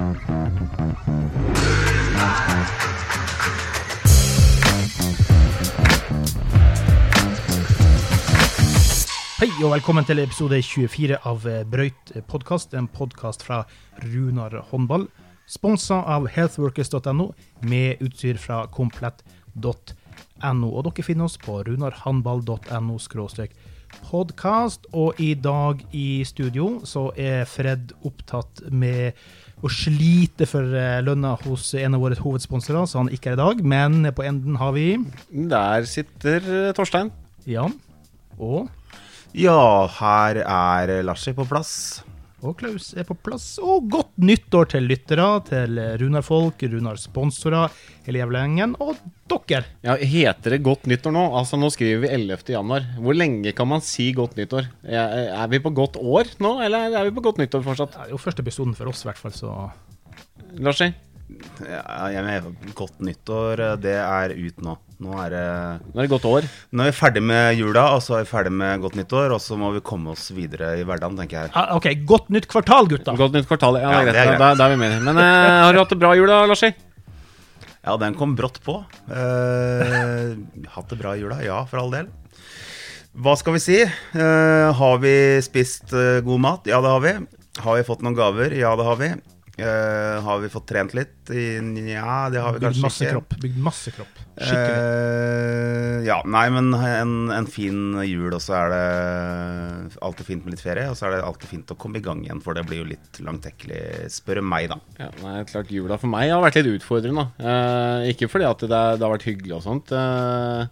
Hei og velkommen til episode 24 av eh, Brøyt podkast, en podkast fra Runar håndball. Sponsa av healthworkers.no, med utstyr fra komplett.no. Og dere finner oss på runarhandball.no podkast. Og i dag i studio så er Fred opptatt med å sliter for eh, lønna hos en av våre hovedsponsorer, så han ikke er i dag. Men på enden har vi Der sitter eh, Torstein. Ja. og Ja, her er Larsi på plass. Og Klaus er på plass. Og godt nyttår til lyttere, til Runar-folk, Runar-sponsorer, hele jævla gjengen, og dere. Ja, Heter det godt nyttår nå? Altså Nå skriver vi 11. januar. Hvor lenge kan man si godt nyttår? Er, vi på godt år nå, eller er vi på godt nyttår fortsatt? Det er jo første episoden for oss, i hvert fall, så Larsi? Ja, jeg mener, godt nyttår, det er ut nå. Nå er, det, Nå er det godt år. nå er vi ferdig med jula, og så er vi ferdig med godt nyttår. Og så må vi komme oss videre i hverdagen, tenker jeg. ah, OK, godt nytt kvartal, gutta. Godt nytt kvartal. Ja, Ja, det er greit. Da, da er vi med. Men eh, har du hatt det bra i jula, Larsi? Ja, den kom brått på. Eh, hatt det bra i jula? Ja, for all del. Hva skal vi si? Eh, har vi spist eh, god mat? Ja, det har vi. Har vi fått noen gaver? Ja, det har vi. Eh, har vi fått trent litt? Nja, Ja, det har vi Bygd kanskje masse ikke. kropp. Bygd masse kropp. Skikkelig. Eh, ja, nei, men en, en fin jul, og så er det alltid fint med litt ferie. Og så er det alltid fint å komme i gang igjen, for det blir jo litt langtekkelig, spør meg, da. Ja, nei, klart Jula for meg har vært litt utfordrende. da. Eh, ikke fordi at det, det har vært hyggelig og sånt. Eh,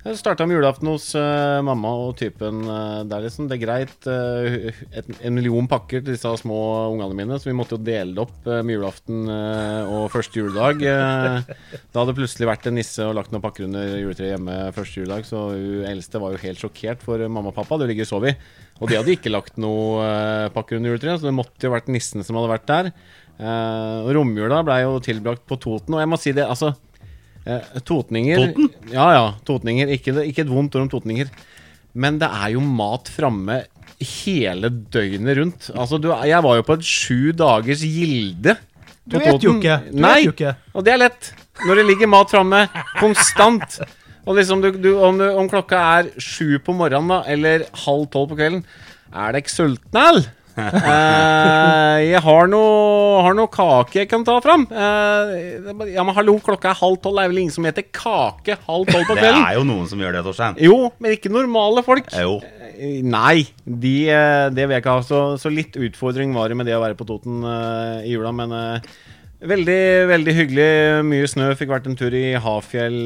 jeg starta med julaften hos uh, mamma og typen eh, der, liksom. Det er greit. Uh, et, en million pakker til disse små ungene mine, så vi måtte jo dele det opp med julaften og første juledag. Da hadde plutselig vært en nisse og lagt noen pakker under juletreet hjemme første juledag, så hun eldste var jo helt sjokkert for mamma og pappa. Det ligger og sover. Og de hadde ikke lagt noen pakker under juletreet, så det måtte jo vært nissen som hadde vært der. Uh, romjula blei jo tilbrakt på Toten, og jeg må si det, altså eh, Totninger Toten? Ja, ja. Totninger. Ikke, ikke et vondt ord om totninger. Men det er jo mat framme hele døgnet rundt. Altså, du, jeg var jo på et sju dagers gilde. Du vet jo ikke. Du Nei, vet jo ikke. og det er lett. Når det ligger mat framme konstant. Og liksom du, du, om, om klokka er sju på morgenen da, eller halv tolv på kvelden, er dere sultne, eller? Eh, jeg har noe, har noe kake jeg kan ta fram. Eh, ja, men hallo, klokka er halv tolv. Det er vel ingen som heter kake halv tolv på kvelden? Det er jo noen som gjør det, Torstein. Jo, men ikke normale folk. Jo. Eh, Nei, de, eh, det vil jeg ikke ha. Så, så litt utfordring var det med det å være på Toten eh, i jula, men eh, veldig, veldig hyggelig. Mye snø. Fikk vært en tur i Hafjell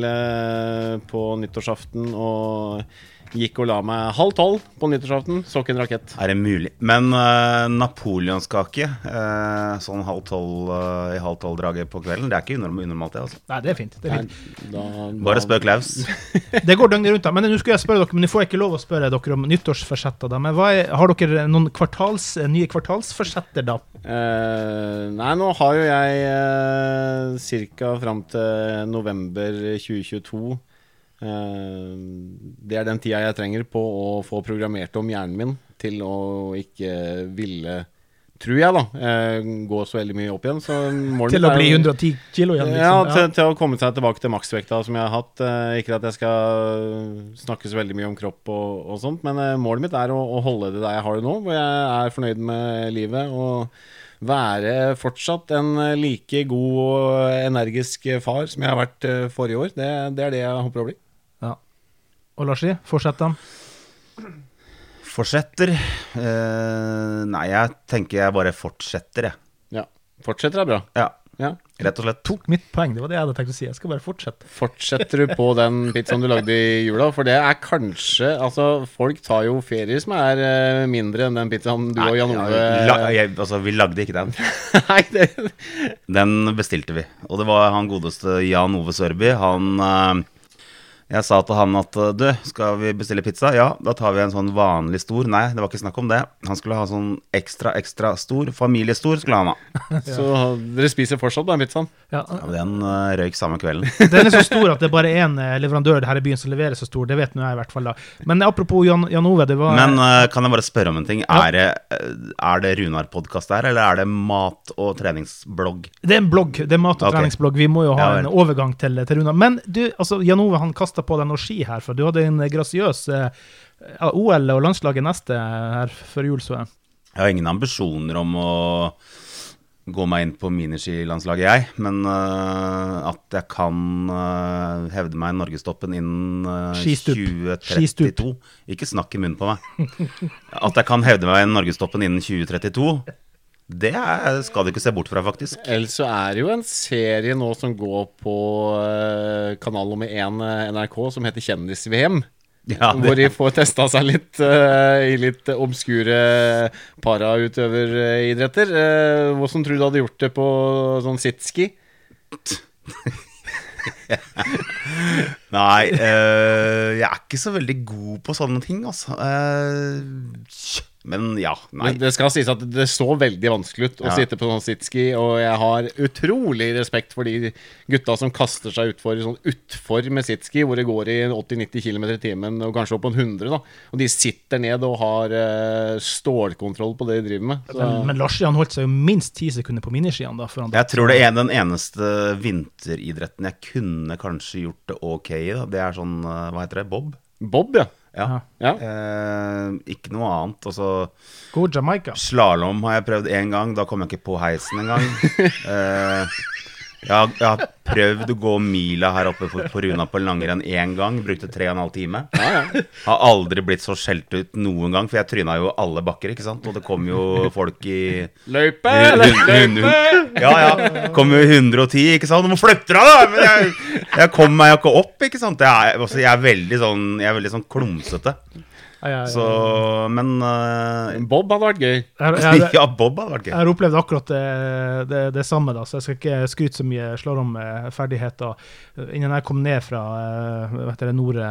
på nyttårsaften og gikk og la meg halv tolv på nyttårsaften. Så ikke en rakett. Er det mulig? Men uh, napoleonskake uh, sånn halv tolv uh, i halv tolv-draget på kvelden, det er ikke unorm- unormalt, det. altså Nei, det er fint. Det, er Nei, fint. da, Bare da- spør Klaus. det går døgnet rundt. da. Men nå skulle jeg spørre dere, men jeg får ikke lov å spørre dere om nyttårsforsetter. da. Men hva er, har dere noen kvartals, nye kvartalsforsetter, da? Uh, nei, nå har jo jeg uh, ca. fram til november 2022 eh, Det er den tida jeg trenger på å få programmert om hjernen min til å ikke ville, tror jeg, da, eh, gå så veldig mye opp igjen. Så målet Til å bli 110 kilo igjen? Ja, liksom. til, til å komme seg tilbake til maksvekta som jeg har hatt. Eh, ikke at jeg skal snakke så veldig mye om kropp og, og sånt, men eh, målet mitt er å, å holde det der jeg har det nå, hvor jeg er fornøyd med livet. og være fortsatt en eh, like god og energisk far som jeg har vært eh, forrige år. Det, det er det jeg håper å bli. Og Larsi, fortsett da. Fortsetter. Eh, nei, jeg tenker jeg bare fortsetter, jeg. Ja. Fortsetter er bra. Ja, Ja. rett og slett. Tok mitt poeng, det var det jeg hadde tenkt å si. Jeg skal bare fortsette. Fortsetter du på den pizzaen du lagde i jula? For det er kanskje Altså, folk tar jo ferier som er eh, mindre enn den pizzaen du og Jan Ove la, jeg, altså, vi lagde ikke den. Nei, det Den bestilte vi. Og det var han godeste Jan Ove Sørby. Han, eh, Jeg sa til han at du, skal vi bestille pizza? Ja, da tar vi en sånn vanlig stor. Nei, det var ikke snakk om det. Han skulle ha sånn ekstra, ekstra stor. Familiestor skulle han ha. Så dere spiser fortsatt den pizzaen? Ja, ja den uh, røyk samme kvelden. Den er så stor at det er bare én eh, leverandør her i byen som leverer så stor. Det vet nå jeg i hvert fall. da. Men apropos Jan, Jan Ove, det var Men uh, kan jeg bare spørre om en ting? Er det, er det Runar-podkast der, eller er det mat- og treningsblogg? Det er en blogg. Det er mat- og okay. treningsblogg. Vi må jo ha Ja en overgang til, til Runar. Men du, altså, Jan Ove han kasta på deg noe ski her, for du hadde en grasiøs eh, OL og landslaget neste her før jul, så jeg. Jeg har ingen ambisjoner om å gå meg inn på miniskilandslaget, jeg. Men uh, at jeg kan uh, hevde meg i norgestoppen innen uh, Skistup. 2032 Ikke snakk i munnen på meg. At jeg kan hevde meg i norgestoppen innen 2032, det er, skal du ikke se bort fra, faktisk. Ellers så er det jo en serie nå som går på eh, kanal nummer én eh, NRK, som heter Kjendis-VM. Ja, Hvor de får testa seg litt uh, i litt obskure parautøveridretter. Uh, Hvordan tror du du hadde gjort det på sånn sitski? nei, jeg er ikke så veldig god på sånne ting, altså. Eh, men ja, nei. Men det skal sies at det så veldig vanskelig ut å Ja. sitte på sånn sitski, og jeg har utrolig respekt for de gutta som kaster seg utfor sånn utfor med sitski, hvor det går i 80-90 km i timen, og kanskje opp på en 100, da. Og de sitter ned og har uh, stålkontroll på det de driver med. Så, Men, men Lars han holdt seg jo minst ti sekunder på miniskiene da. Før han Jeg tror det er den eneste vinteridretten jeg kunne kanskje gjort det ok i. Da. Det er sånn, eh, hva heter det, bob? Bob, ja. Ja. ja. Eh, ikke noe annet. Altså, God Jamaica. slalåm har jeg prøvd én gang. Da kom jeg ikke på heisen engang. eh, jeg, jeg har prøvd å gå mila her oppe på, på Runa på langrenn én gang. Brukte tre og en halv time. Har aldri blitt så skjelt ut noen gang, for jeg tryna jo alle bakker, ikke sant. Og det kom jo folk i Løype! Løype! Ja, ja. Kom jo 110, ikke sant. Du må flytte deg, da! Men jeg, jeg kom meg jo ikke opp, ikke sant. Jeg er, altså, jeg er veldig sånn Jeg er veldig sånn klumsete. Så Men uh, Bob hadde vært gøy. Jeg, jeg, Ja, Bob hadde vært gøy. jeg har opplevd akkurat det, det, det samme, da, så jeg skal ikke skryte så mye slalåmferdigheter. Innen jeg kom ned fra uh, Nord, eh, Nord-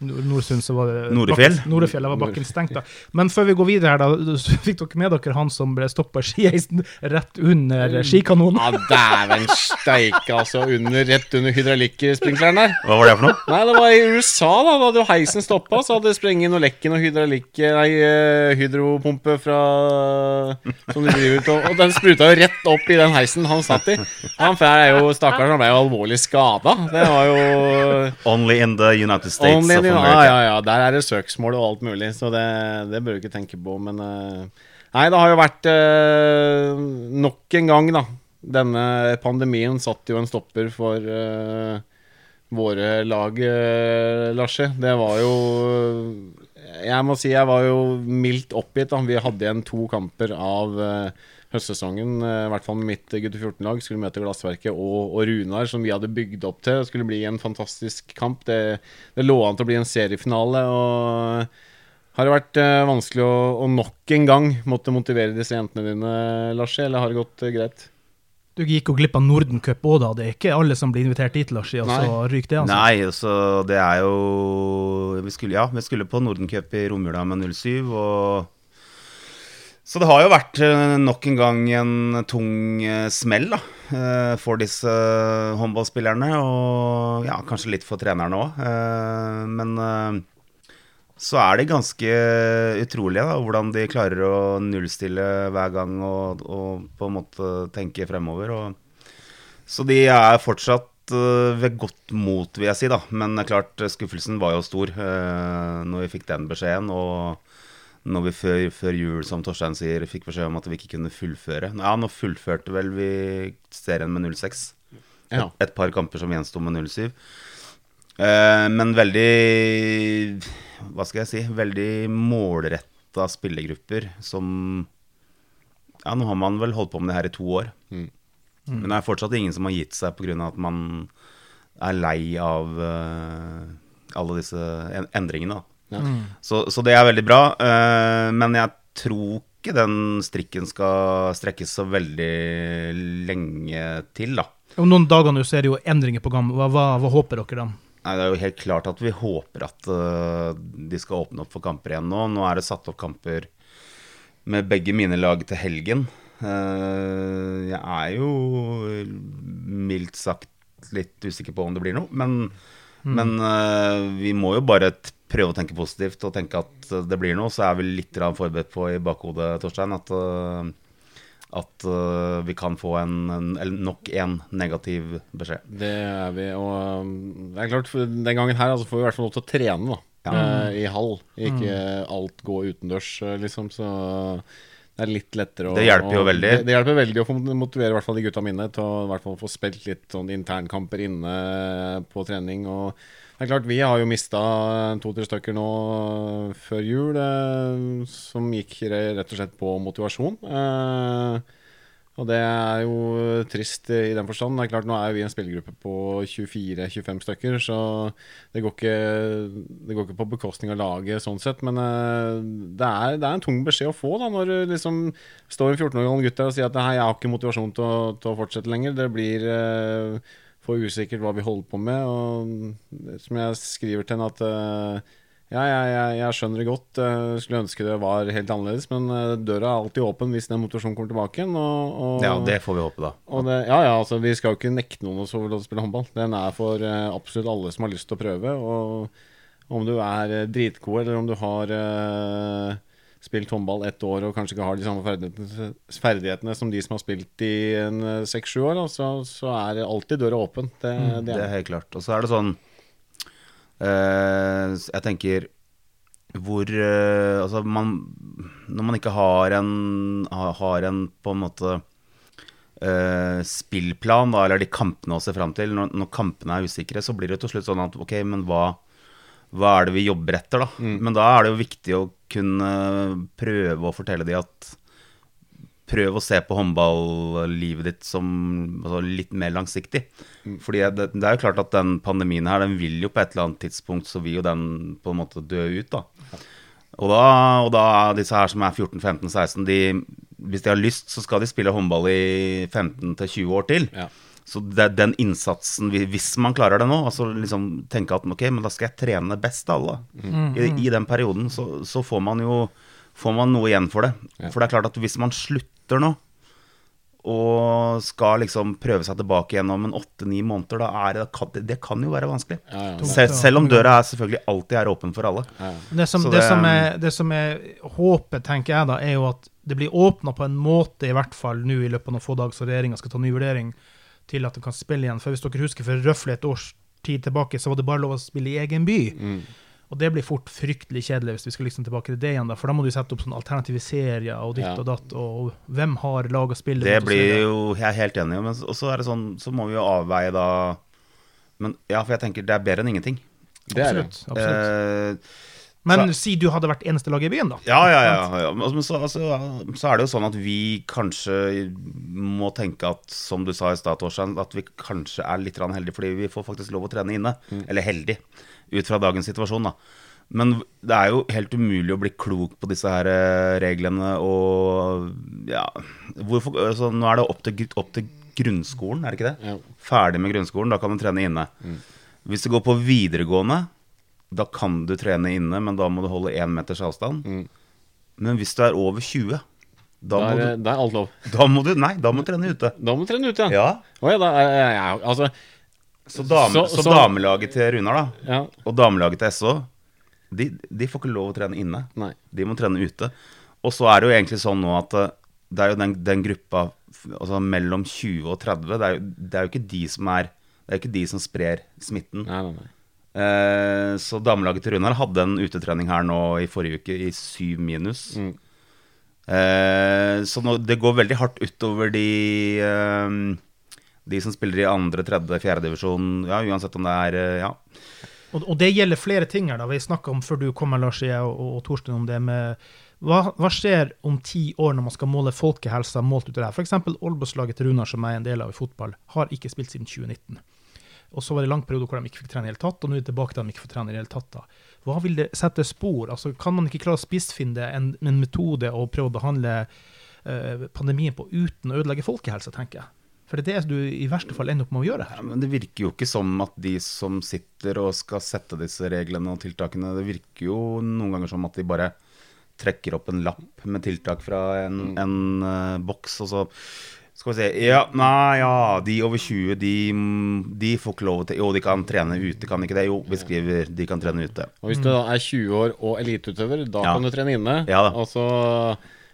Nordsund, så var det Norefjell? bakken- Norefjell, var bakken stengt. da. Men før vi går videre her, da, så fikk dere med dere han som ble stoppa skieisen rett under skikanonen. Ja, dæven steike, altså. Under, rett under hydraulikksprinkleren der. Hva var det for noe? Nei, det var i USA, da. Da hadde jo heisen stoppa, så hadde sprengen og lekken og hydraulikk Nei, eh, hydropumpe fra Som de driver ut og Og den spruta jo rett opp i den heisen han satt i. Han er jo Stakkars, han ble jo alvorlig skada. Det var jo Only in the United States Only in- America. Ja, ja, ja. Der er det søksmål og alt mulig, så det, det bør du ikke tenke på. Men eh, Nei, det har jo vært eh, nok en gang, da. Denne pandemien satt jo en stopper for eh, våre lag, uh, Larse. Det var jo Jeg må si jeg var jo mildt oppgitt. da Vi hadde igjen to kamper av eh, høstsesongen, eh, i hvert fall med mitt gutte 14-lag. Skulle møte Glassverket og, og Runar, som vi hadde bygd opp til. Det skulle bli en fantastisk kamp. Det, det lå an til å bli en seriefinale. og har det vært eh, vanskelig å, å nok en gang måtte motivere disse jentene dine, Larsi, eller har det gått eh, greit? Du gikk jo glipp av Nordencup òg, da. Det er ikke alle som blir invitert dit, Lars, og så ryker det, altså. Nei, altså, det er jo vi skulle, Ja, vi skulle på Nordencup i romjula med 07, og Så det har jo vært eh, nok en gang en tung eh, smell, da. eh, For disse håndballspillerne, og ja, kanskje litt for trenerne òg. Men så er det ganske utrolig da, hvordan de klarer å nullstille hver gang og, og på en måte tenke fremover. Og, så de er fortsatt ved godt mot, vil jeg si. da. Men klart, skuffelsen var jo stor når vi fikk den beskjeden. Og når vi før, før jul, som Torstein sier, fikk beskjed om at vi ikke kunne fullføre. Ja, nå fullførte vel vi serien med 06. Ja. Et, et par kamper som gjensto med 07. Eh, men veldig Hva skal jeg si? Veldig målretta spillergrupper som Ja, nå har man vel holdt på med det her i to år. Mm. Men det er fortsatt ingen som har gitt seg pga. at man er lei av uh, alle disse endringene. Da. Ja. Så, så det er veldig bra. Uh, men jeg tror ikke den strikken skal strekkes så veldig lenge til, da. Om noen dager nå så er det jo endringer på gang. Hva, hva, hva håper dere da? Nei, Det er jo helt klart at vi håper at uh, de skal åpne opp for kamper igjen nå. Nå er det satt opp kamper med begge mine lag til helgen. Uh, jeg er jo mildt sagt litt usikker på om det blir noe. Men, men uh, vi må jo bare prøve å tenke positivt og tenke at det blir noe. Så er vi litt forberedt på i bakhodet, Torstein, at, uh, at uh, vi kan få en, en, eller nok en negativ beskjed. Det er vi. Og um, det er klart, den gangen her altså, får vi i hvert fall lov til å trene da, eh, i hall. Ikke alt gå utendørs, eh, liksom. Så det er litt lettere å Det hjelper jo veldig. veldig. Det, det hjelper veldig å få motivere i hvert fall de gutta mine til å i hvert fall få spilt litt sånn internkamper inne på trening. Og det er klart, vi har jo mista to-tre stykker nå før jul eh, som gikk rett og slett på motivasjon. Eh, og det er jo trist i den forstand. Det er klart, Nå er vi en spillergruppe på 24-25 stykker, så det går, ikke, det går ikke på bekostning av laget sånn sett. Men eh, det er, det er en tung beskjed å få da, når du liksom står en 14 år gammel gutt der og sier at «Hei, jeg har ikke motivasjon til å, til å fortsette lenger. Det blir eh, for usikkert hva vi holder på med. Og som jeg skriver til henne at eh, ja, jeg, jeg, skjønner det godt. Jeg skulle ønske det var helt annerledes, men eh, døra er alltid åpen hvis den motivasjonen kommer tilbake igjen. Ja, det får vi håpe, da. og det, ja, ja, altså Vi skal jo ikke nekte noen å få lov til å spille håndball. Den er for eh, absolutt alle som har lyst til å prøve. Og om du er eh, dritgod, eller om du har uh, spilt håndball ett år og kanskje ikke har de samme ferdighetene, ferdighetene som de som har spilt i en eh, seks-sju år, da, så, så er alltid døra åpen. Det, mm, Det er er helt klart. Og så er det sånn eh, Jeg tenker hvor eh, Altså, man Når man ikke har en Har en på en måte Uh, spillplan, da, eller de kampene å se fram til, når, når kampene er usikre, så blir det til slutt sånn at ok, men hva hva er det vi jobber etter, da? Men da er det jo viktig å kunne prøve å fortelle de at Prøv å se på håndballivet ditt som altså, litt mer langsiktig. Fordi det, det er jo klart at den pandemien her, den vil jo på et eller annet tidspunkt så vil jo den på en måte dø ut, da. Og da, og da disse her som er 14-15-16, de, hvis de har lyst, så skal de spille håndball i 15-20 år til. Ja. Så det, den innsatsen, hvis man klarer det nå, altså liksom tenke at ok, men da skal jeg trene best av alle. I, I den perioden så, så får man jo får man noe igjen for det. Ja. For det er klart at hvis man slutter nå, og skal liksom prøve seg tilbake gjennom om en åtte-ni måneder, da er det, det, det kan jo være vanskelig. Ja, ja, Selv, selv om døra er selvfølgelig alltid er åpen for alle. ja. Det som, det, det- som er, det som er håpet, tenker jeg da, er jo at det blir åpna på en måte, i hvert fall nå i løpet av noen få dager, så regjeringa skal ta ny vurdering til at det kan spille igjen. For hvis dere husker for røftlig et års tid tilbake, så var det bare lov å spille i egen by. Mm. Og det blir fort fryktelig kjedelig hvis vi skal liksom tilbake til det igjen, da. For da må du sette opp sånne alternative serier og ditt Ja. og datt, og hvem har lag å spille Det blir jo Jeg er helt enig, men og så er det sånn Så må vi jo avveie da Men ja, for jeg tenker det er bedre enn ingenting. Det er det. Absolutt. absolutt. Eh, Men så- si du hadde vært eneste lag i byen, da. ja, ja, ja. ja. Men så, altså, så er det jo sånn at vi kanskje må tenke at, som du sa i stad, Torstein, at vi kanskje er litt grann heldige fordi vi får faktisk lov å trene inne. Eller heldig, ut fra dagens situasjon, da. Men det er jo helt umulig å bli klok på disse her eh, reglene og ja hvorfor, altså, Nå er det opp til, opp til grunnskolen, er det ikke det? Ja. Ferdig med grunnskolen, da kan du trene inne. Hvis du går på videregående, da kan du trene inne, men da må du holde én meters avstand. Mm. Men hvis du er over 20, da må, er, du, da er alt lov. da må du Nei, da må du trene ute. Da må du trene ute, ja. Ja, Oh, ja, da jeg, altså, Så, dame, Så- så, så- damelaget til Runar, da, ja. og damelaget til SO, de, de får ikke lov å trene inne. Nei. De må trene ute. Og så er det jo egentlig sånn nå at eh, det er jo den, den gruppa altså mellom 20 og 30, det er, jo, det er jo ikke de som er Det er jo ikke de som sprer smitten. Nei, nei, nei. Eh, så damelaget til Runar hadde en utetrening her nå i forrige uke i syv minus. Mm. Eh, så nå, det går veldig hardt utover de eh, De som spiller i andre, tredje, fjerde divisjon. Ja, uansett om det er Ja. Og, og det gjelder flere ting her. da. Vi snakka om før du kom, her, Lars, og, og, og Torstein, om det med hva, hva skjer om ti år når man skal måle folkehelsa målt ut av det her? F.eks. Olbos-laget til Runar, som jeg er en del av i fotball, har ikke spilt siden 2019. Og så var det en lang periode hvor de ikke fikk trene i det hele tatt, og nå er det tilbake til de ikke får trene i det hele tatt. da. Hva vil det sette spor? Altså, Kan man ikke klare å spissfinne en, en metode og prøve å behandle eh, pandemien på uten å ødelegge folkehelsa, tenker jeg? For det er det du i verste fall ender opp med å gjøre Ja, her. men det virker jo ikke som at de som sitter og skal sette disse reglene og tiltakene, det virker jo noen ganger som at de bare trekker opp en lapp med tiltak fra en, en uh, boks, og så skal vi se Ja, nei, ja, de over 20, de, de får ikke lov til Jo, de kan trene ute, kan de ikke det? Jo, vi skriver de kan trene ute. Og hvis du da er 20 år og eliteutøver, da Ja. kan du trene inne. Ja da. Og så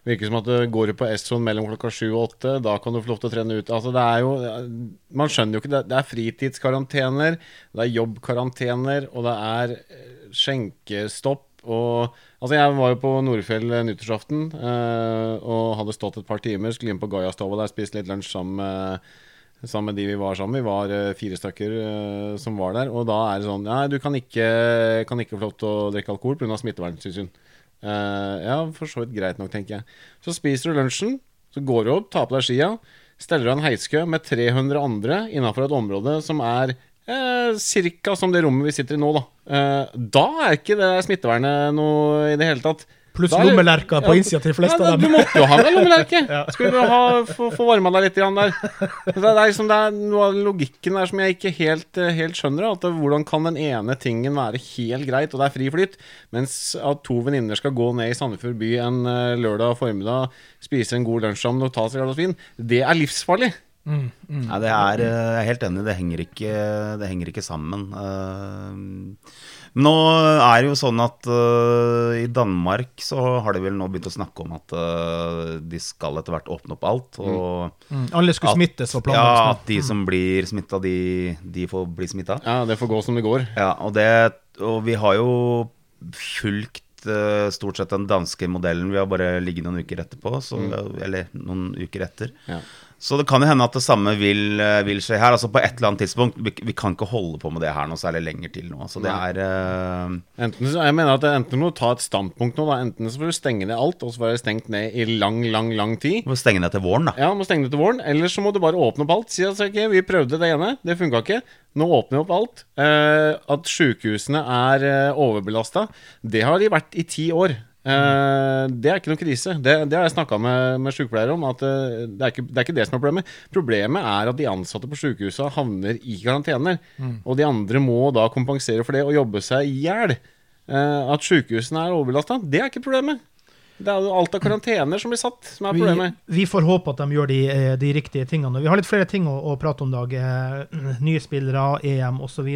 virker som at du går på S-zone mellom klokka 7 og 8, da kan du få lov til å trene ute. Altså det er jo Man skjønner jo ikke det. Det er fritidskarantener, det er jobbkarantener, og det er eh, skjenkestopp. Og Altså, jeg var jo på Nordfjell eh, nyttårsaften eh, og hadde stått et par timer. Skulle inn på Gaiastova der, spise litt lunsj sammen med Sammen med de vi var sammen. Vi var eh, fire stykker eh, som var der. Og da er det sånn Nei, du kan ikke, kan ikke få lov til å drikke alkohol pga. smitteverntilsyn. Eh, ja, for så vidt greit nok, tenker jeg. Så spiser du lunsjen, så går du opp, tar på deg skia, steller deg en heiskø med 300 andre innafor et område som er eh, ca. som det rommet vi sitter i nå, da. Eh, da er ikke det smittevernet noe i det hele tatt. Pluss er lommelerker på innsida til de fleste ja, av Du måtte jo ha med lommelerke! Skulle du ha, få, få varma deg litt grann der. Det er, liksom, det er noe av logikken der som jeg ikke helt, eh, helt skjønner. At hvordan kan den ene tingen være helt greit, og det er fri flyt, mens at to venninner skal gå ned i Sandefjord by en lørdag formiddag, spise en god lunsj sammen og ta seg et glass vin, det er livsfarlig. Mm, mm. Nei, det er, eh, jeg er helt enig, det henger ikke, det henger ikke sammen. Eh, Nå er det jo sånn at eh, i Danmark så har de vel nå begynt å snakke om at de skal etter hvert åpne opp alt. Og Mm. Alle skulle At- smittes og ja, at de som blir smitta, de, de får bli smitta. Ja, det får gå som det går. Ja, og, det, og vi har jo fulgt stort sett den danske modellen. Vi har bare ligget noen uker etterpå, så, eller noen uker etter. Ja. Så det kan jo hende at det samme vil, eh, vil skje her. Altså På et eller annet tidspunkt. Vi, vi kan ikke holde på med det her noe særlig lenger til nå. Så det er uh... Enten, jeg mener at det- enten må du ta et standpunkt nå. Da. Enten så får du stenge ned alt, og så får det stengt ned i lang, lang, lang tid. Du må stenge ned til våren, da. Ja, du må stenge ned til våren. Eller så må du bare åpne opp alt. Si at okay, vi prøvde det ene, det funka ikke. Nå åpner vi opp alt. Eh, at sjukehusene er eh, overbelasta, det har de vært i ti år. Eh, det er ikke noen krise. Det, det har jeg snakka med, med sykepleiere om. At uh, det, er ikke, det er ikke det som er problemet. Problemet er at de ansatte på sykehusa havner i karantener. Og de andre må da kompensere for det og jobbe seg i hjel. Uh, at sykehusene er overbelasta, det er ikke problemet. Det er jo alt av karantener som blir satt, som er Vi, problemet. vi får håpe at de gjør de, de riktige tingene. Vi har litt flere ting å, å prate om i dag. Nye spillere, EM osv.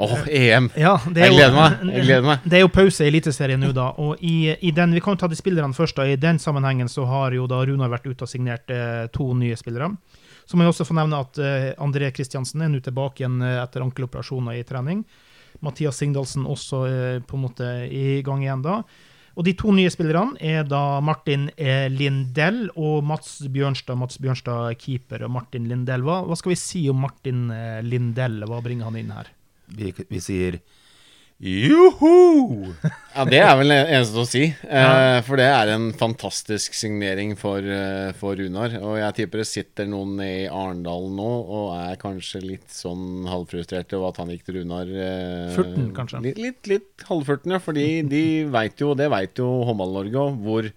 Åh, EM. Ja, det Jeg jo- gleder meg. Jeg gleder meg. Det er jo pause i Eliteserien nå, da. Og i, i den, Vi kan jo ta de spillerne først. da. I den sammenhengen så har jo da Runar vært ute og signert eh, to nye spillere. Så må jeg også få nevne at eh, André Kristiansen er nå tilbake igjen eh, etter ankeloperasjoner i trening. Mathias Singdalsen også eh, på en måte i gang igjen da. Og de to nye spillerne er da Martin eh, Lindell og Mats Bjørnstad. Mats Bjørnstad keeper og Martin Lindell. Hva, hva skal vi si om Martin eh, Lindell? Hva bringer han inn her? Vi, vi sier joho! Ja, det er vel det eneste å si. Eh, for det er en fantastisk signering for, eh, for Runar. Og jeg tipper det sitter noen i Arendal nå og er kanskje litt sånn halvfrustrerte over at han gikk til Runar. Eh, Furten, kanskje? Litt, litt, litt halvfurten, ja. Fordi de veit jo, og det veit jo Håndball-Norge òg, hvor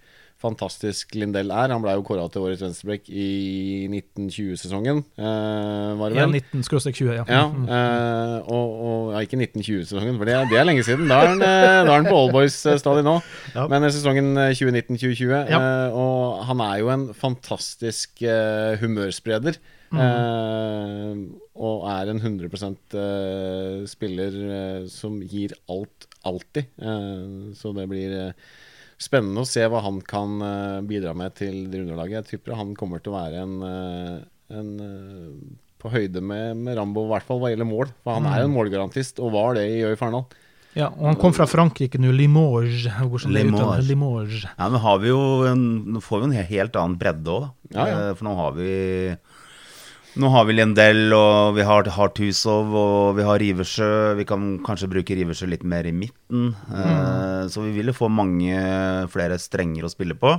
fantastisk Lindell er. Han ble jo kåra til årets venstreback i 1920-sesongen, eh, var det Ja, vel? 19-20, ja. Ja, Mm. eh, og, og ja, ikke 1920-sesongen, for det, det er lenge siden. Da er han, eh, da er han på Allboys-stadion stadig nå. Ja. Men eh, sesongen eh, 2019-2020, Ja. eh, og han er jo en fantastisk eh, humørspreder. Mm. eh, og er en 100 eh, spiller eh, som gir alt, alltid. Eh, så det blir eh, spennende å se hva han kan eh, bidra med til det underlaget. Jeg tipper han kommer til å være en, eh, en eh, på høyde med, med Rambo, i hvert fall hva gjelder mål. For han er en målgarantist, og var det i Øy Farendal. Ja, og han kom fra Frankrike nå, Limoges. Limoges. Limoges. Ja, nå har vi jo en, Nå får vi en helt annen bredde òg, da. Ja, ja. For nå har vi Nå har vi Liendel, og vi har, Harthusov, og vi har Riversjø. Vi kan kanskje bruke Riversjø litt mer i midten. Eh, Så vi vil jo få mange flere strenger å spille på.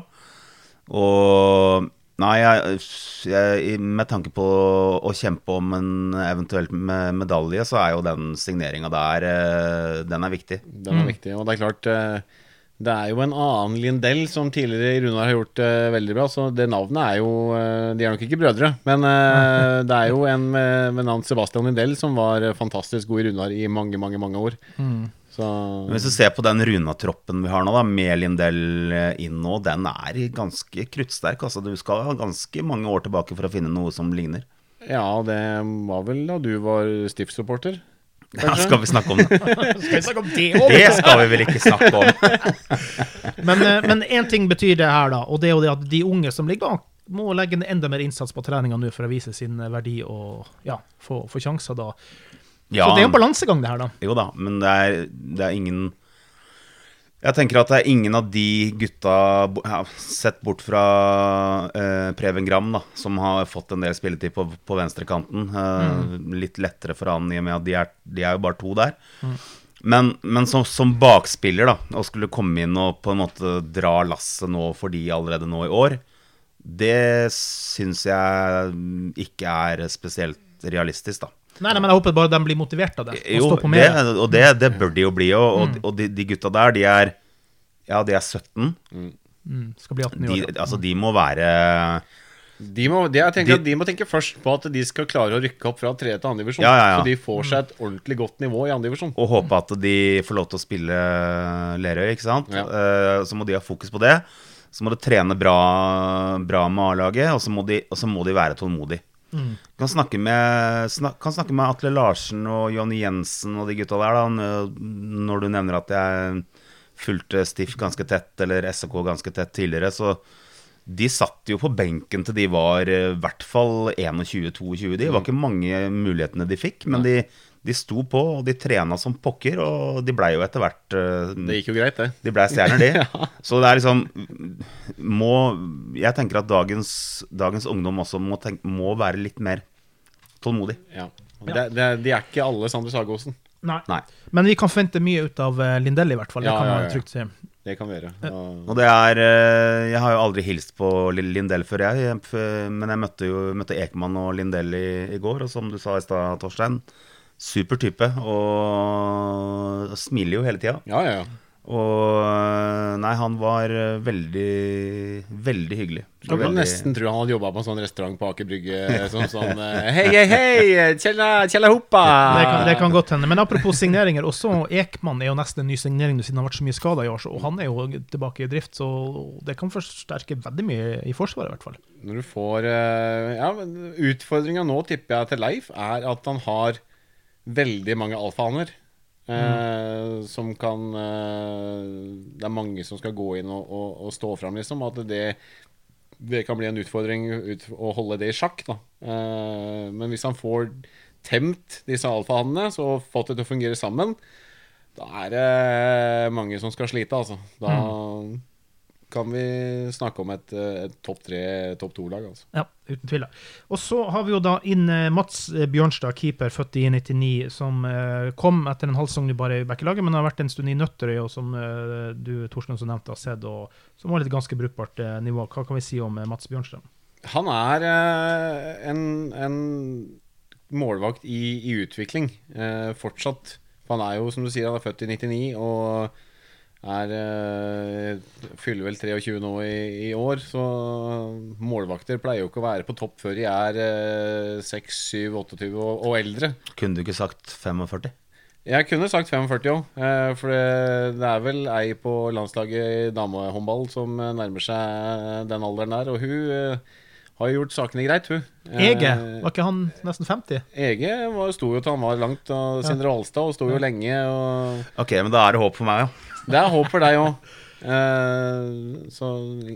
Og Nei, jeg, jeg, med tanke på å kjempe om en eventuelt me- medalje, så er jo den signeringa der eh, Den er viktig. Den er viktig. Og det er klart, eh, Det er jo en annen Lindell som tidligere i Runar har gjort det veldig bra. Så det navnet er jo uh, De er nok ikke brødre, men uh, det er jo en med, med navn Sebastian Lindell som var eh, fantastisk god i Runar i mange, mange mange år. Så Hvis du ser på den Runa-troppen vi har nå, da, med Lindell inn nå, den er ganske kruttsterk. Altså, du skal ha ganske mange år tilbake for å finne noe som ligner. ja, det var vel da du var stiftssupporter. Ja, skal vi snakke om det? Skal vi snakke om det òg? Det skal vi vel ikke snakke om. Men, eh, én ting betyr det her, da, og det er jo det at de unge som ligger bak, må legge enda mer innsats på treninga nå for å vise sin eh, verdi og ja, få, få sjanser da. Ja, Så det er jo en balansegang, det her, da. jo da, men det er, det er ingen Jeg tenker at det er ingen av de gutta, ja, sett bort fra eh, Preben Gram, da, som har fått en del spilletid på, på venstrekanten. Eh, Litt lettere for han i og med at de er, de er jo bare to der. Men, men som, som bakspiller, da, å skulle komme inn og på en måte dra lasset nå for de allerede nå i år, det syns jeg ikke er spesielt realistisk, da. Nei, nei, men jeg håper bare de blir motivert av det. Og Jo, står på det, og det, det bør de jo bli. Og, og, og de, de gutta der, de er Ja, de er 17. Mm, skal bli 18 i år. De, altså, de må være De må, de, jeg tenker De- de må tenke først på at de skal klare å rykke opp fra tredje til andre divisjon. Ja, ja, ja. Så de får seg et ordentlig godt nivå i andre divisjon. Og håpe at de får lov til å spille Lerøy, ikke sant. Ja. Eh, så må de ha fokus på det. Så må de trene bra, bra med A-laget, og, så må de- og så må de være tålmodige. Kan, snakke med, snak, kan snakke med Atle Larsen og Jonny Jensen og de gutta der, da, når du nevner at jeg fulgte Stiff ganske tett, eller SK ganske tett tidligere. Så de satt jo på benken til de var eh, i hvert fall 21-22. Det var ikke mange mulighetene de fikk, men de, de sto på, og de trena som pokker, og de blei jo etter hvert eh, Det gikk jo greit, det. de blei stjerner, de. Så det er liksom må, Jeg tenker at dagens, dagens ungdom også må, tenk, må være litt mer tålmodig. Ja. Det, det, de er ikke alle Sander Sagosen. Nei. Nei. Men vi kan forvente mye ut av eh, Lindell, i hvert fall. Det Ja, kan man trygt si. Det kan vi gjøre. Og, Og det er eh, Jeg har jo aldri hilst på Lindell før, jeg. jeg. Men jeg møtte jo møtte Ekman og Lindell i, i går, og som du sa i stad, Torstein Super type, og smiler jo hele tida. ja, ja, ja. Og eh, Nei, han var eh, veldig, veldig hyggelig. Jeg kan nesten tro han hadde jobba på en sånn restaurant på Aker Brygge. Sånn sånn eh, Hei, hei, hei! Kjella, hoppa! Det kan, det kan godt hende. Men apropos signeringer, også Ekman er jo nesten en ny signering siden han har vært så mye skada i år. så- Og han er jo tilbake i drift, så det kan forsterke veldig mye i Forsvaret, i hvert fall. Når du får eh, Ja, men Utfordringa nå, tipper jeg, til Leif, er at han har veldig mange alfahaner. Eh, Som kan eh, Det er mange som skal gå inn og, og, og stå fram, liksom. At det, det kan bli en utfordring ut, å holde det i sjakk. Da. Eh, men hvis han får temt disse alfahannene, så fått det til å fungere sammen, da er det mange som skal slite, altså. Da kan vi snakke om et, et topp tre, topp to-lag, altså. Ja, uten tvil. Og så har vi jo da inn eh, Mats eh, Bjørnstad, keeper, født i 99, som eh, kom etter en halv sesong bare i Bekkelaget, men har vært en stund i Nøtterøy, og som du Torsten, også nevnte, har sett, og som var litt ganske brukbart nivå. Hva kan vi si om Mats Bjørnstad? Han er en, en målvakt i, i utvikling fortsatt. For han er jo, som du sier, han er født i 99 og er eh, fyller vel 23 nå i, i år. Så målvakter pleier jo ikke å være på topp før de er eh, 6, 7, 28 og, og eldre. Kunne du ikke sagt 45? Jeg kunne sagt 45 òg, eh, for det, det er vel ei på landslaget i damehåndball som eh, nærmer seg den alderen der, og hun eh, har jo gjort sakene greit, hun. Ege, Eh, var ikke han nesten 50? Ege var, sto jo til han var langt, av Sindre Alstad, og sto jo lenge. Og Ok, men da er det håp for meg, ja. det er håp for deg òg. så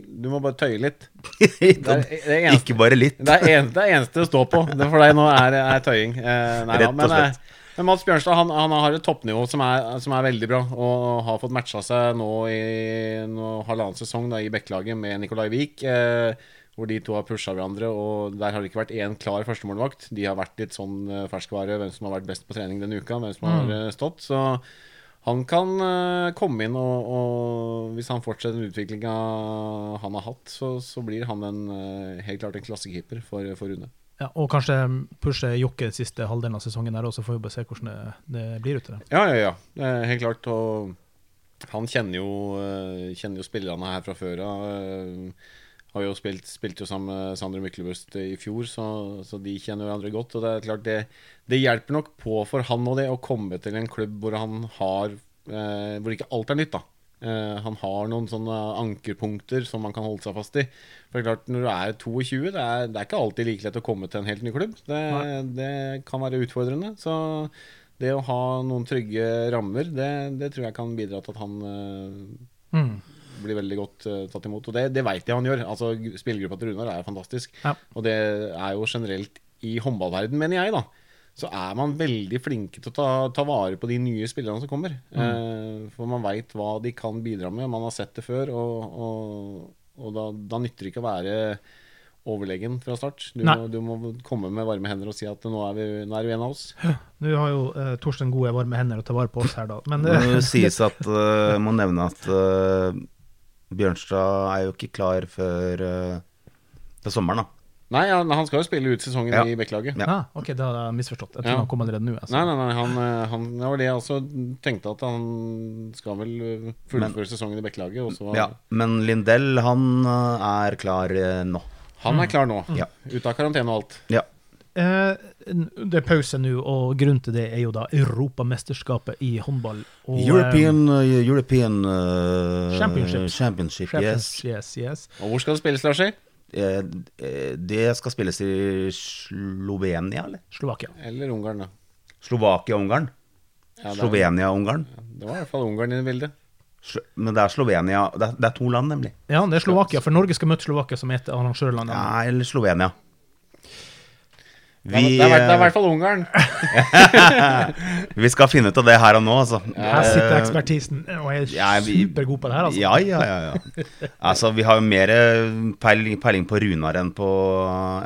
du må bare tøye litt. Det er, det er eneste, Ikke bare litt. det er eneste, det er eneste å stå på. Det for deg nå er, er tøying. Uh, nei, Rett og men, slett. eh, men Mats Bjørnstad han, han har et toppnivå som er, som er veldig bra, og har fått matcha seg nå i nå, halvannen sesong da, i Bekkelaget med Nicolai Wiik. Eh, hvor de to har pusha hverandre, og der har det ikke vært én klar førstemålvakt. De har vært litt sånn eh, ferskvare, hvem som har vært best på trening denne uka, hvem som har eh, stått. Så han kan eh, komme inn, og, og hvis han fortsetter den utviklinga han har hatt, så, så blir han en, helt klart en klassekeeper for, for Rune. Ja, og kanskje pushe Jokke siste halvdelen av sesongen der også, får vi bare se hvordan det, det blir ut til det. Ja, ja, ja. Helt klart. Og Han kjenner jo, kjenner jo spillerne her fra før av. eh, Har jo spilt, spilt jo sammen med Sander Myklebust i fjor, så, så de kjenner hverandre godt. Og det er klart det, det hjelper nok på for han og det å komme til en klubb hvor han har eh, Hvor ikke alt er nytt, da. Eh, han har noen sånne ankerpunkter som man kan holde seg fast i. For det er klart, Når du er 22, det er, det er ikke alltid like lett å komme til en helt ny klubb. Det, det kan være utfordrende. Så det å ha noen trygge rammer, det, det tror jeg kan bidra til at han eh, Mm. Blir veldig godt uh, tatt imot. Og det, det veit jeg han gjør. Altså Spillergruppa til Runar er fantastisk. Ja. Og det er jo generelt i håndballverden, mener jeg, da. Så er man veldig flinke til å ta, ta vare på de nye spillerne som kommer. Eh, for man veit hva de kan bidra med. Man har sett det før, og, og, og da, da nytter det ikke å være overlegen fra start. Du må, du må komme med varme hender og si at nå er, vi, nå er vi en av oss. Nå har jo eh, Torstein gode, varme hender å ta vare på oss her, da. Men Det eh, sies at uh, Må nevne at eh, Bjørnstad er jo ikke klar før uh, til sommeren, da. Nei, han, han skal jo spille ut sesongen Ja. i Bekkelaget. Ja. ah, OK, det hadde jeg misforstått. Jeg tror Ja. han kom allerede nå. Altså. Nei, nei, nei, han, eh, han, det var det jeg også tenkte at han skal vel eh, fullføre sesongen i Bekkelaget. Ja, men Lindell, han er klar nå. Han er klar nå. Ja. Ute av karantene og alt. Ja. Eh, det er pause nå, og grunnen til det er jo da Europamesterskapet i håndball. Og, European, uh, European uh, Championship. Championship, eh, yes. yes, yes. Og hvor skal det spilles, Larsi? Eh, eh, det skal spilles i Slovenia, eller? Slovakia. Eller Ungarn, da. Slovakia-Ungarn? Ja, Slovenia-Ungarn? det var i hvert fall Ungarn i bildet. Men det er Slovenia det er, det er to land, nemlig. Ja, det er Slovakia, for Norge skal møte Slovakia, som er et arrangørland. Ja, eller Slovenia. Det er, det, er, i hvert fall Ungarn. vi skal finne ut av det her og nå, altså. Her sitter Eh, ekspertisen og er ja, vi- supergod på det her, altså. Ja, ja, ja. ja. Altså, vi har jo mer peiling, peiling på Runar enn på,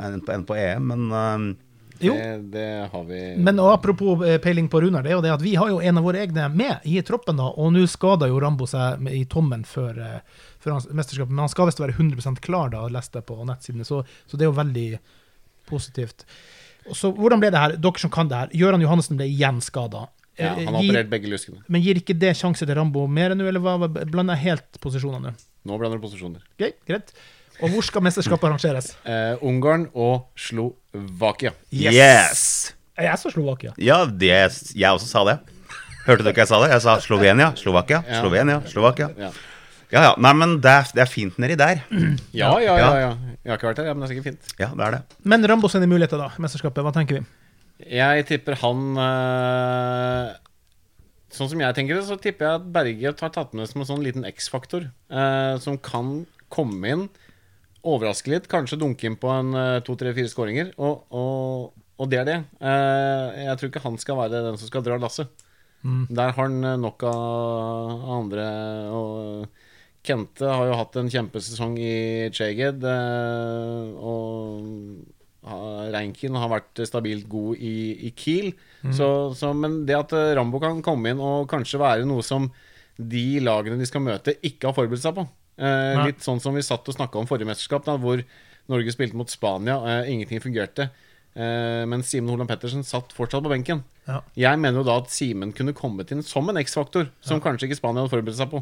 enn på, enn på EM, men eh, Jo, Det, det har vi men og apropos eh, peiling på Runar, det er jo det at vi har jo en av våre egne med i troppen, da, og nå skada jo Rambo seg i tommen før, eh, før hans mesterskapet, men han skal visst være 100 klar, da, leste jeg på nettsidene, så, så det er jo veldig positivt. Så, Hvordan ble det her, dere som kan det her? Gøran Johannessen ble igjen skada. ja, Han har operert begge luskene. men gir ikke det sjanse til Rambo mer nå, eller hva, blander jeg helt posisjonene nå? Nå blander du posisjoner. Okay, greit. Og hvor skal mesterskapet arrangeres? Uh, Ungarn og Slovakia. yes! Jeg sa Slovakia. Ja, det, jeg også sa det. Hørte dere ikke jeg sa det? Jeg sa Slovenia, Slovakia, Slovenia, Slovakia. Ja. Ja, ja. Nei, men det er, det er fint nedi der. Ja, ja, ja, ja. Jeg har ikke vært der, ja, men det er sikkert fint. Ja, det er det. Men Rambo sine muligheter, da? Mesterskapet, hva tenker vi? Jeg tipper han eh, Sånn som jeg tenker det, så tipper jeg at Berge har tatt med som en sånn liten X-faktor. eh, som kan komme inn, overraske litt, kanskje dunke inn på en eh, to, tre, fire skåringer. Og, og, og det er det. Uh, jeg tror ikke han skal være den som skal dra lasset. Der har han nok av andre. Og Kente har jo hatt en kjempesesong i Cheged. eh, og ha- Reinkin har vært stabilt god i, i Kiel. Så, så, men det at eh, Rambo kan komme inn og kanskje være noe som de lagene de skal møte, ikke har forberedt seg på. Eh, litt sånn som vi satt og snakka om forrige mesterskap, da, hvor Norge spilte mot Spania. Eh, ingenting fungerte. Eh, men Simen Holand Pettersen satt fortsatt på benken. Ja. Jeg mener jo da at Simen kunne kommet inn som en X-faktor, som kanskje ikke Spania hadde forberedt seg på.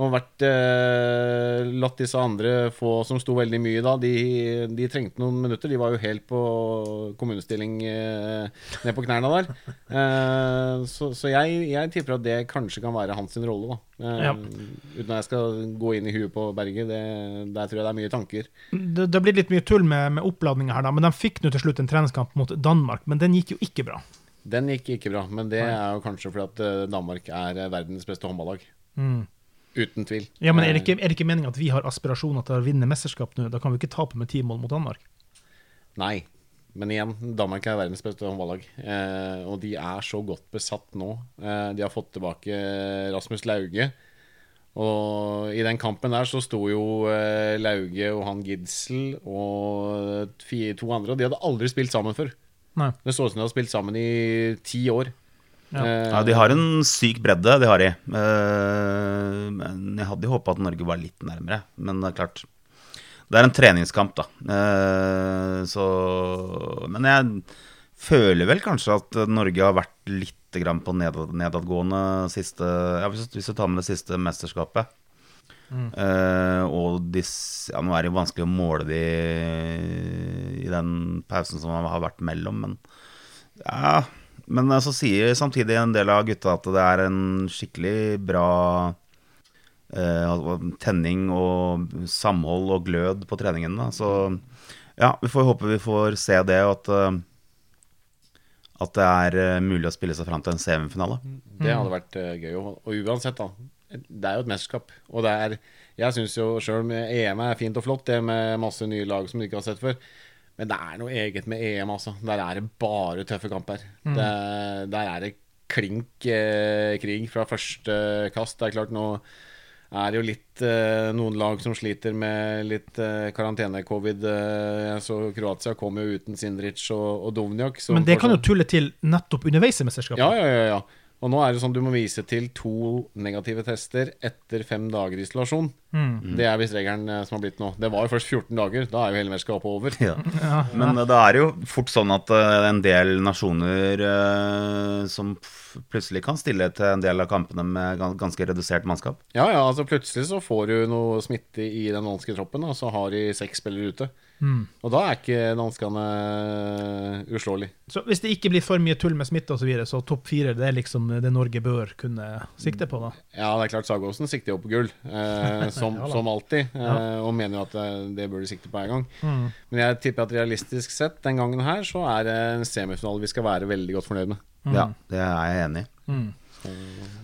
Og vært eh, latt disse andre få, som sto veldig mye da, de, de trengte noen minutter. De var jo helt på kommunestilling eh, ned på knærne der. Eh, så så jeg, jeg tipper at det kanskje kan være hans sin rolle, da. Eh, Ja. Uten at jeg skal gå inn i huet på Berget. Det, der tror jeg det er mye tanker. Det, det blir litt mye tull med, med oppladninga her, da, men de fikk nå til slutt en treningskamp mot Danmark, men den gikk jo ikke bra. Den gikk ikke bra, men det er jo kanskje fordi at eh, Danmark er eh, verdens beste håndballag. Mm. Uten tvil. Ja, men Er det Eh, ikke, er det ikke meninga at vi har aspirasjoner til å vinne mesterskap nå? Da kan vi ikke tape med ti mål mot Danmark. Nei. Men igjen, Danmark er verdens beste håndballag. Eh, og de er så godt besatt nå. Eh, de har fått tilbake Rasmus Lauge. Og i den kampen der så sto jo eh, Lauge og han Gidsel og to andre, og de hadde aldri spilt sammen før. Nei. Det så ut som de hadde spilt sammen i ti år. Ja. Eh, Ja, De har en syk bredde, det har de. Eh, Men jeg hadde jo håpa at Norge var litt nærmere. Men det er klart Det er en treningskamp, da. Eh, Så Men jeg føler vel kanskje at Norge har vært litt på nedadgående siste ja, hvis, hvis du tar med det siste mesterskapet. Eh, og dis, ja, nå er det jo vanskelig å måle de i den pausen som har vært mellom, men ja, Men så sier samtidig en del av gutta at det er en skikkelig bra eh, altså, tenning og samhold og glød på treningen. Da. Så ja, vi får håpe vi får se det, og at, uh, at det er eh, mulig å spille seg fram til en semifinale. Det hadde vært eh, gøy. Og, og uansett, da. Det er jo et mesterskap. Og det er Jeg syns jo sjøl EM er fint og flott, det med masse nye lag som du ikke har sett før. Men det er noe eget med EM, altså. Der er det bare tøffe kamper. Det, der er det klink eh, krig fra første kast. Det er klart nå er det jo litt eh, noen lag som sliter med litt eh, karantene-covid. Eh, så Kroatia kom jo uten Sindric og, og Dovnjak. Men det kan jo tulle til nettopp underveis i mesterskapet. ja, ja, ja, ja. Og nå er det sånn du må vise til to negative tester etter fem dager isolasjon. Mm. Det er visst regelen eh, som har blitt nå. Det var jo først 14 dager. Da er jo hele mesterskapet over. Ja. Men eh, det er jo fort sånn at eh, en del nasjoner som plutselig kan stille til en del av kampene med ganske redusert mannskap. Ja, ja, altså plutselig så får du noe smitte i den danske troppen, og så har de seks spillere ute. Mm. Og da er ikke danskene uslåelige. Så hvis det ikke blir for mye tull med smitte osv., så, videre, så topp fire det er liksom det Norge bør kunne sikte på, da. Ja, det er klart Sagåsen sikter jo på gull, eh, som, Ja som alltid. Eh, og mener jo at eh, det bør de sikte på en gang. Mm. Men jeg tipper at realistisk sett den gangen her, så er det en semifinale vi skal være veldig godt fornøyd med. Ja, det er jeg enig i. Mm.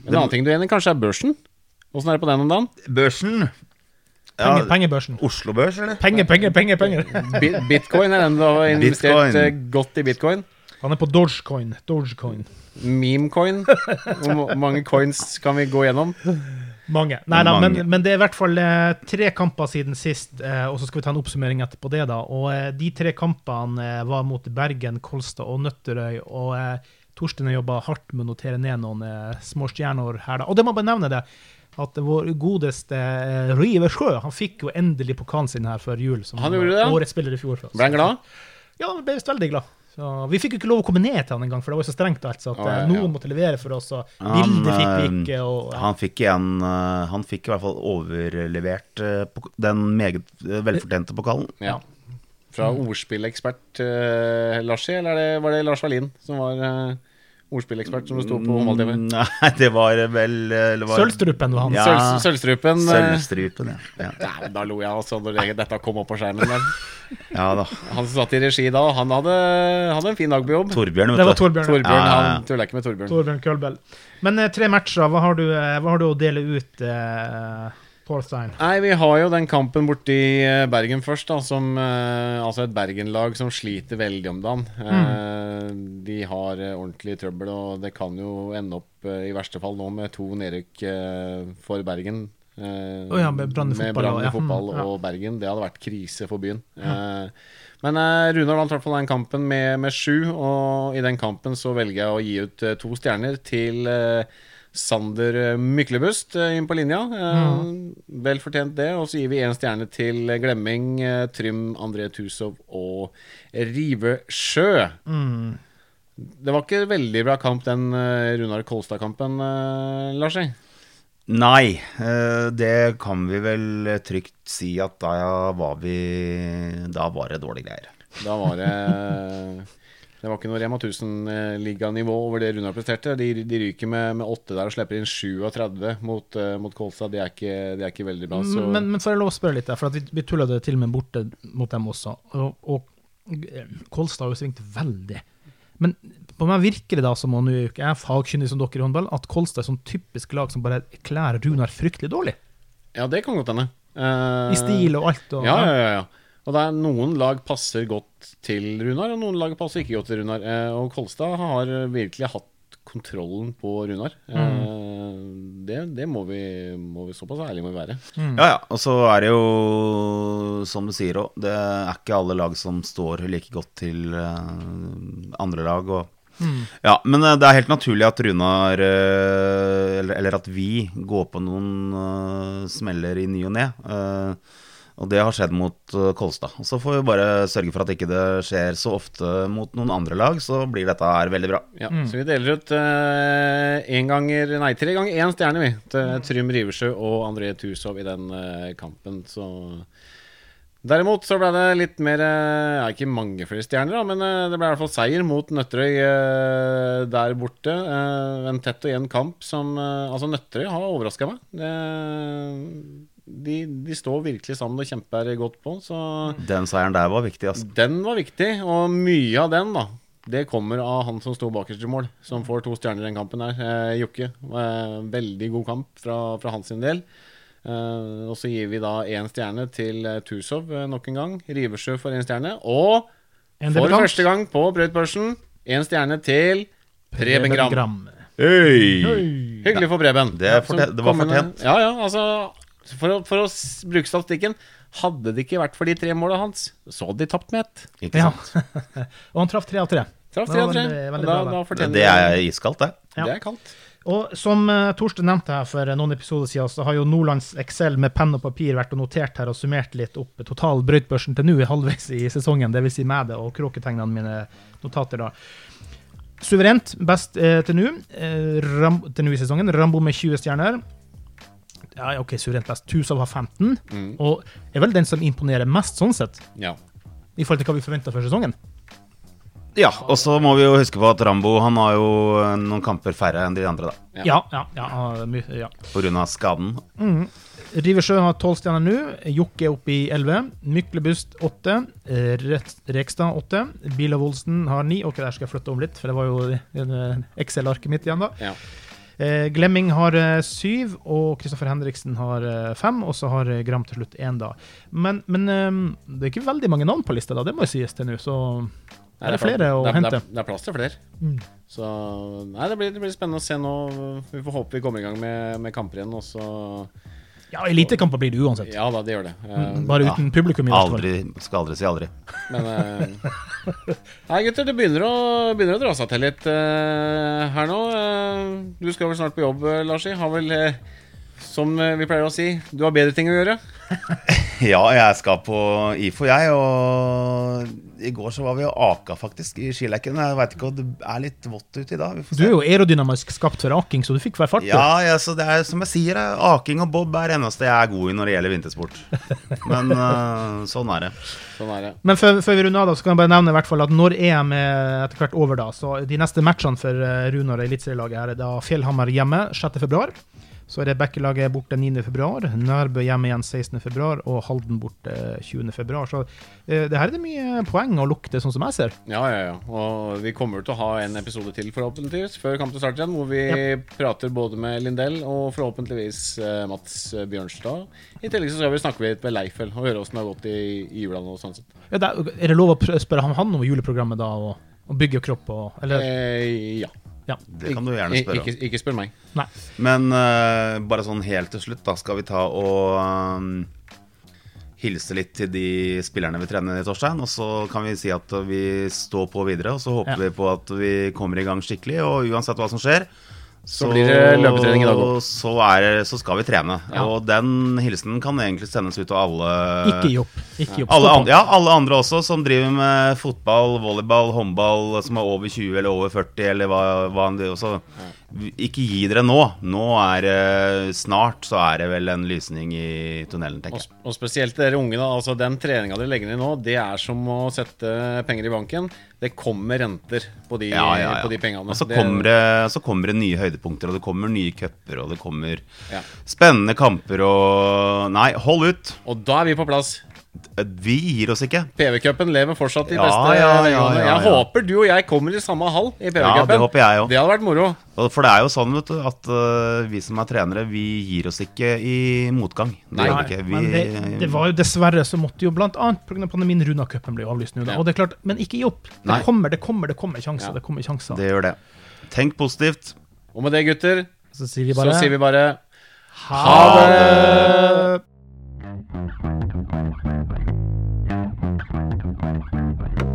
En annen ting du er enig i, kanskje er børsen? Åssen er det på den om dagen? Børsen Penge, ja, pengebørsen. Oslo Børs, eller? Penger, penger, penger! penger. Bitcoin er den du har investert Bitcoin. eh, godt i bitcoin. Han er på Dogecoin. Dogecoin. Memecoin. Hvor mange coins kan vi gå gjennom? Mange. Nei da, men, Mange. men det er i hvert fall eh, tre kamper siden sist, eh, og så skal vi ta en oppsummering etterpå det, da. Og eh, de tre kampene eh, var mot Bergen, Kolstad og Nøtterøy, og eh, Torstein har jobba hardt med å notere ned noen eh, små stjerner her, da. Og det må bare nevne det, at vår godeste eh, Rive Sjø, han fikk jo endelig pokalen sin her før jul, som Han gjorde det, ja. årets spiller i fjor. Ble han glad? Ja, han ble visst veldig glad. Så vi fikk jo ikke lov å komme ned til han engang, for det var jo så strengt alt. Så at, oh, ja, eh, ja. noen måtte levere for oss, og Han, bildet fikk vi ikke. Og, ja. Han fikk igjen eh, Han fikk i hvert fall overlevert den meget velfortjente pokalen. Ja. Fra ordspillekspert uh, Larsi, eller er det, var det Lars Wallin som var uh, ordspillekspert, som det sto på håndball-TV? Mm, Nei, det var vel det var- Sølvstrupen var han. Ja. Søl, Sølvstrupen. eh, Sølvstrupen, ja. ja. ja, da lo jeg altså når det, dette kom opp på skjermen der. Ja da. Han som satt i regi da, han hadde, hadde en fin dag på jobb. Torbjørn, Det var vet du. Torbjørn. Torbjørn, Ja, ja, ja. han tuller ikke med Torbjørn. Torbjørn Kølbel. Men eh, tre matcher, hva har du, eh, hva har du å dele ut, eh, Porstein? Nei, vi har jo den kampen borti eh, Bergen først, da, som eh, Altså et Bergen-lag som sliter veldig om dagen. Eh, de har ordentlig trøbbel, og det kan jo ende opp i verste fall nå med to nedrykk for Bergen. Å ja, med Brann fotball, ja. Mm, ja. og Bergen. Det hadde vært krise for byen. Eh, men Runar vant i hvert fall den kampen med, med sju, og i den kampen så velger jeg å gi ut to stjerner til eh, Sander eh, Myklebust eh, inn på linja. Mm. Vel fortjent det. Og så gir vi én stjerne til Glemming, eh, Trym, André Tusov og Rivesjø. Mm. Det var ikke veldig bra kamp, den eh, Runar Kolstad-kampen, eh, Larsi. Nei, eh, det kan vi vel trygt si at da var vi Da var det dårlige greier. Da var det Det var ikke noe Rema 1000-liganivå over det Runar presterte. De, de ryker med, med åtte der og slipper inn 37 mot, uh, mot Kolstad. Det er, ikke, det er ikke veldig bra. Så Men, men får jeg lov å spørre litt, der, for at vi, vi tulla det til med borte mot dem også. Og, og eh, Kolstad har jo svingt veldig. Men på meg virker det da som, og nå er jeg fagkyndig som dere i håndball, at Kolstad er sånn typisk lag som bare kler Runar fryktelig dårlig. ja, det kan godt hende. Uh, I stil og alt. Og, Ja, ja, ja, ja. Og det er noen lag passer godt til Runar, og noen lag passer ikke godt til Runar. Eh, og Kolstad har virkelig hatt kontrollen på Runar. Eh, det det må, vi, må vi Såpass ærlige må vi være. Ja, ja. Og så er det jo, som du sier òg, det er ikke alle lag som står like godt til eh, andre lag. Og, Ja, Men det er helt naturlig at Runar, eller, eller at vi, går på noen uh, smeller i ny og ne. Eh, Og det har skjedd mot uh, Kolstad. Så får vi bare sørge for at ikke det skjer så ofte mot noen andre lag, så blir dette her veldig bra. Ja, Så vi deler ut én ganger Nei, tre ganger én stjerne, vi. Til Trym Riversjø og André Tusov i den uh, kampen, så Derimot så ble det litt mer eh, Ja, ikke mange flere stjerner, da, men eh, det ble i hvert fall seier mot Nøtterøy eh, der borte. Eh, en tett og jevn kamp som eh, Altså, Nøtterøy har overraska meg. Det, de, de står virkelig sammen og kjemper godt på, så Den seieren der var viktig, altså. den var viktig, og mye av den, da. Det kommer av han som sto bakerst i mål, som får to stjerner i den kampen her. Eh, Jokke. Eh, veldig god kamp fra, fra hans del. Eh, og så gir vi da én stjerne til eh, Tusov eh, nok en gang. Riversjø får én stjerne. Og En for debutant. første gang på brøytbørsen én stjerne til Preben Gram. Hey. Hyggelig for Preben. Det er fortjent- det var fortjent. Ja, ja, altså For å, for å bruke statistikken Hadde det ikke vært for de tre måla hans, så hadde de tapt med ett. Ikke Ja. sant? Og han traff tre av tre. Traff tre av tre. veldig- veldig Da, bra, da det. Det er iskaldt, det. Ja. Det er kaldt. Og som uh, Torsten nevnte her for noen episoder siden, så har jo Nordlands Excel med penn og papir vært og notert her og summert litt opp total brøytbørsen til nå halvveis i sesongen, dvs. Si med det og kråketegnene mine notater da. Suverent best eh, til nå eh, i sesongen. Rambo med 20 stjerner. Ja, OK, suverent best. Tusav har 15, Mm. og er vel den som imponerer mest, sånn sett, Ja. i forhold til hva vi forventa for sesongen. Ja, og så må vi jo huske på at Rambo han har jo eh, noen kamper færre enn de andre, da. Ja. Ja, ja, ja. ja. På grunn av skaden. Riversjø har 12 stjerner nå. Jokke er oppe i 11. Myklebust 8. Eh, Rekstad 8. Bilov Olsen har 9. Ok, der skal jeg flytte om litt, for det var jo eh, Excel-arket mitt igjen, da. Ja. Eh, Glemming har eh, syv, og Kristoffer Henriksen har fem Og så har eh, Gram til slutt én, da. Men, men eh, det er ikke veldig mange navn på lista, da. Det må jo sies til nå, så Nei, er det flere å det er, hente. Det er, det er plass til flere. Mm. Så Nei, det blir, det blir spennende å se nå. Vi får håpe vi kommer i gang med, med kamper igjen. Og så Ja, elitekamper blir det uansett. Ja da, det gjør det. Eh, Bare ja. uten publikum. i. Aldri, skal aldri si aldri. Men uh, Nei, gutter, det begynner å, begynner å dra seg til litt uh, her nå. Uh, du skal vel snart på jobb, Larsi. Har vel, som vi pleier å si, du har bedre ting å gjøre. Ja, jeg skal på IFO, jeg. Og i går så var vi og aka faktisk i skileken. Jeg veit ikke om det er litt vått ute i dag. Vi får Du er jo aerodynamisk skapt for aking, så du fikk være fart. Ja, ja, så det er som jeg sier, eh, aking og bob er det eneste jeg er god i når det gjelder vintersport. Men eh, sånn er det. Sånn er det. Men før, før vi runder av, da, så kan jeg bare nevne i hvert fall at når EM er etter hvert over, da, så de neste matchene for eh, Runar og eliteserielaget her er da Fjellhammer hjemme 6. Så er det Bekkelaget borte 9. februar, Nærbø hjemme igjen 16. februar og Halden borte 20. februar. Så eh, det her er det mye poeng å lukte, sånn som jeg ser. Ja, ja, ja. Og vi kommer til å ha en episode til, forhåpentligvis, før kampen starter igjen, hvor vi prater både med Lindell og forhåpentligvis eh, Mats Bjørnstad. I tillegg så skal vi snakke litt med Leifel og høre åssen det har gått i, i jula og sånn sett. Ja, er det lov å spørre han, han om juleprogrammet da, og, og bygge kropp og Eller? Eh, ja. Det kan du gjerne spørre om. Ikke, ikke spør meg. Nei. Men uh, bare sånn helt til slutt, da skal vi ta og um, hilse litt til de spillerne vi trener i Torstein. Og så kan vi si at vi står på videre, og så håper Ja. vi på at vi kommer i gang skikkelig. Og uansett hva som skjer, Så blir det løpetrening i dag òg. Så, så skal vi trene. Ja. Og den hilsenen kan egentlig sendes ut til alle Ikke jobb. Ikke jobb. alle andre, ja, alle andre også som driver med fotball, volleyball, håndball, som er over 20 eller over 40, eller hva, hva enn det også. Ikke gi dere nå. Nå er det snart så er det vel en lysning i tunnelen, tenker jeg. og spesielt dere unge, da. Altså, den treninga dere legger ned nå, det er som å sette penger i banken. Det kommer renter på de, Ja, ja, ja. På de pengene. Og så Det- kommer, det, så kommer det nye høydepunkter, og det kommer nye cuper, og det kommer Ja. spennende kamper og Nei, hold ut. Og da er vi på plass. Vi gir oss ikke. PV-cupen lever fortsatt i Ja, beste ja, ja, ja, Jeg ja. håper du og jeg kommer i samme hall i Ja, PV-cupen. det håper jeg også. Det hadde vært moro. For det er jo sånn vet du, at øh, vi som er trenere, vi gir oss ikke i motgang. Det Nei, vi ikke. Vi, Men det, det var jo dessverre så måtte jo blant annet pga. pandemien Runa-cupen jo avlyst nå. Da. Ja. Og det er klart, men ikke gi opp. Det Nei. kommer, det kommer, det kommer sjanser. Ja. Det kommer sjanser. det gjør det. Tenk positivt. Og med det, gutter, Så sier vi så bare sier vi bare ha det! Thank you.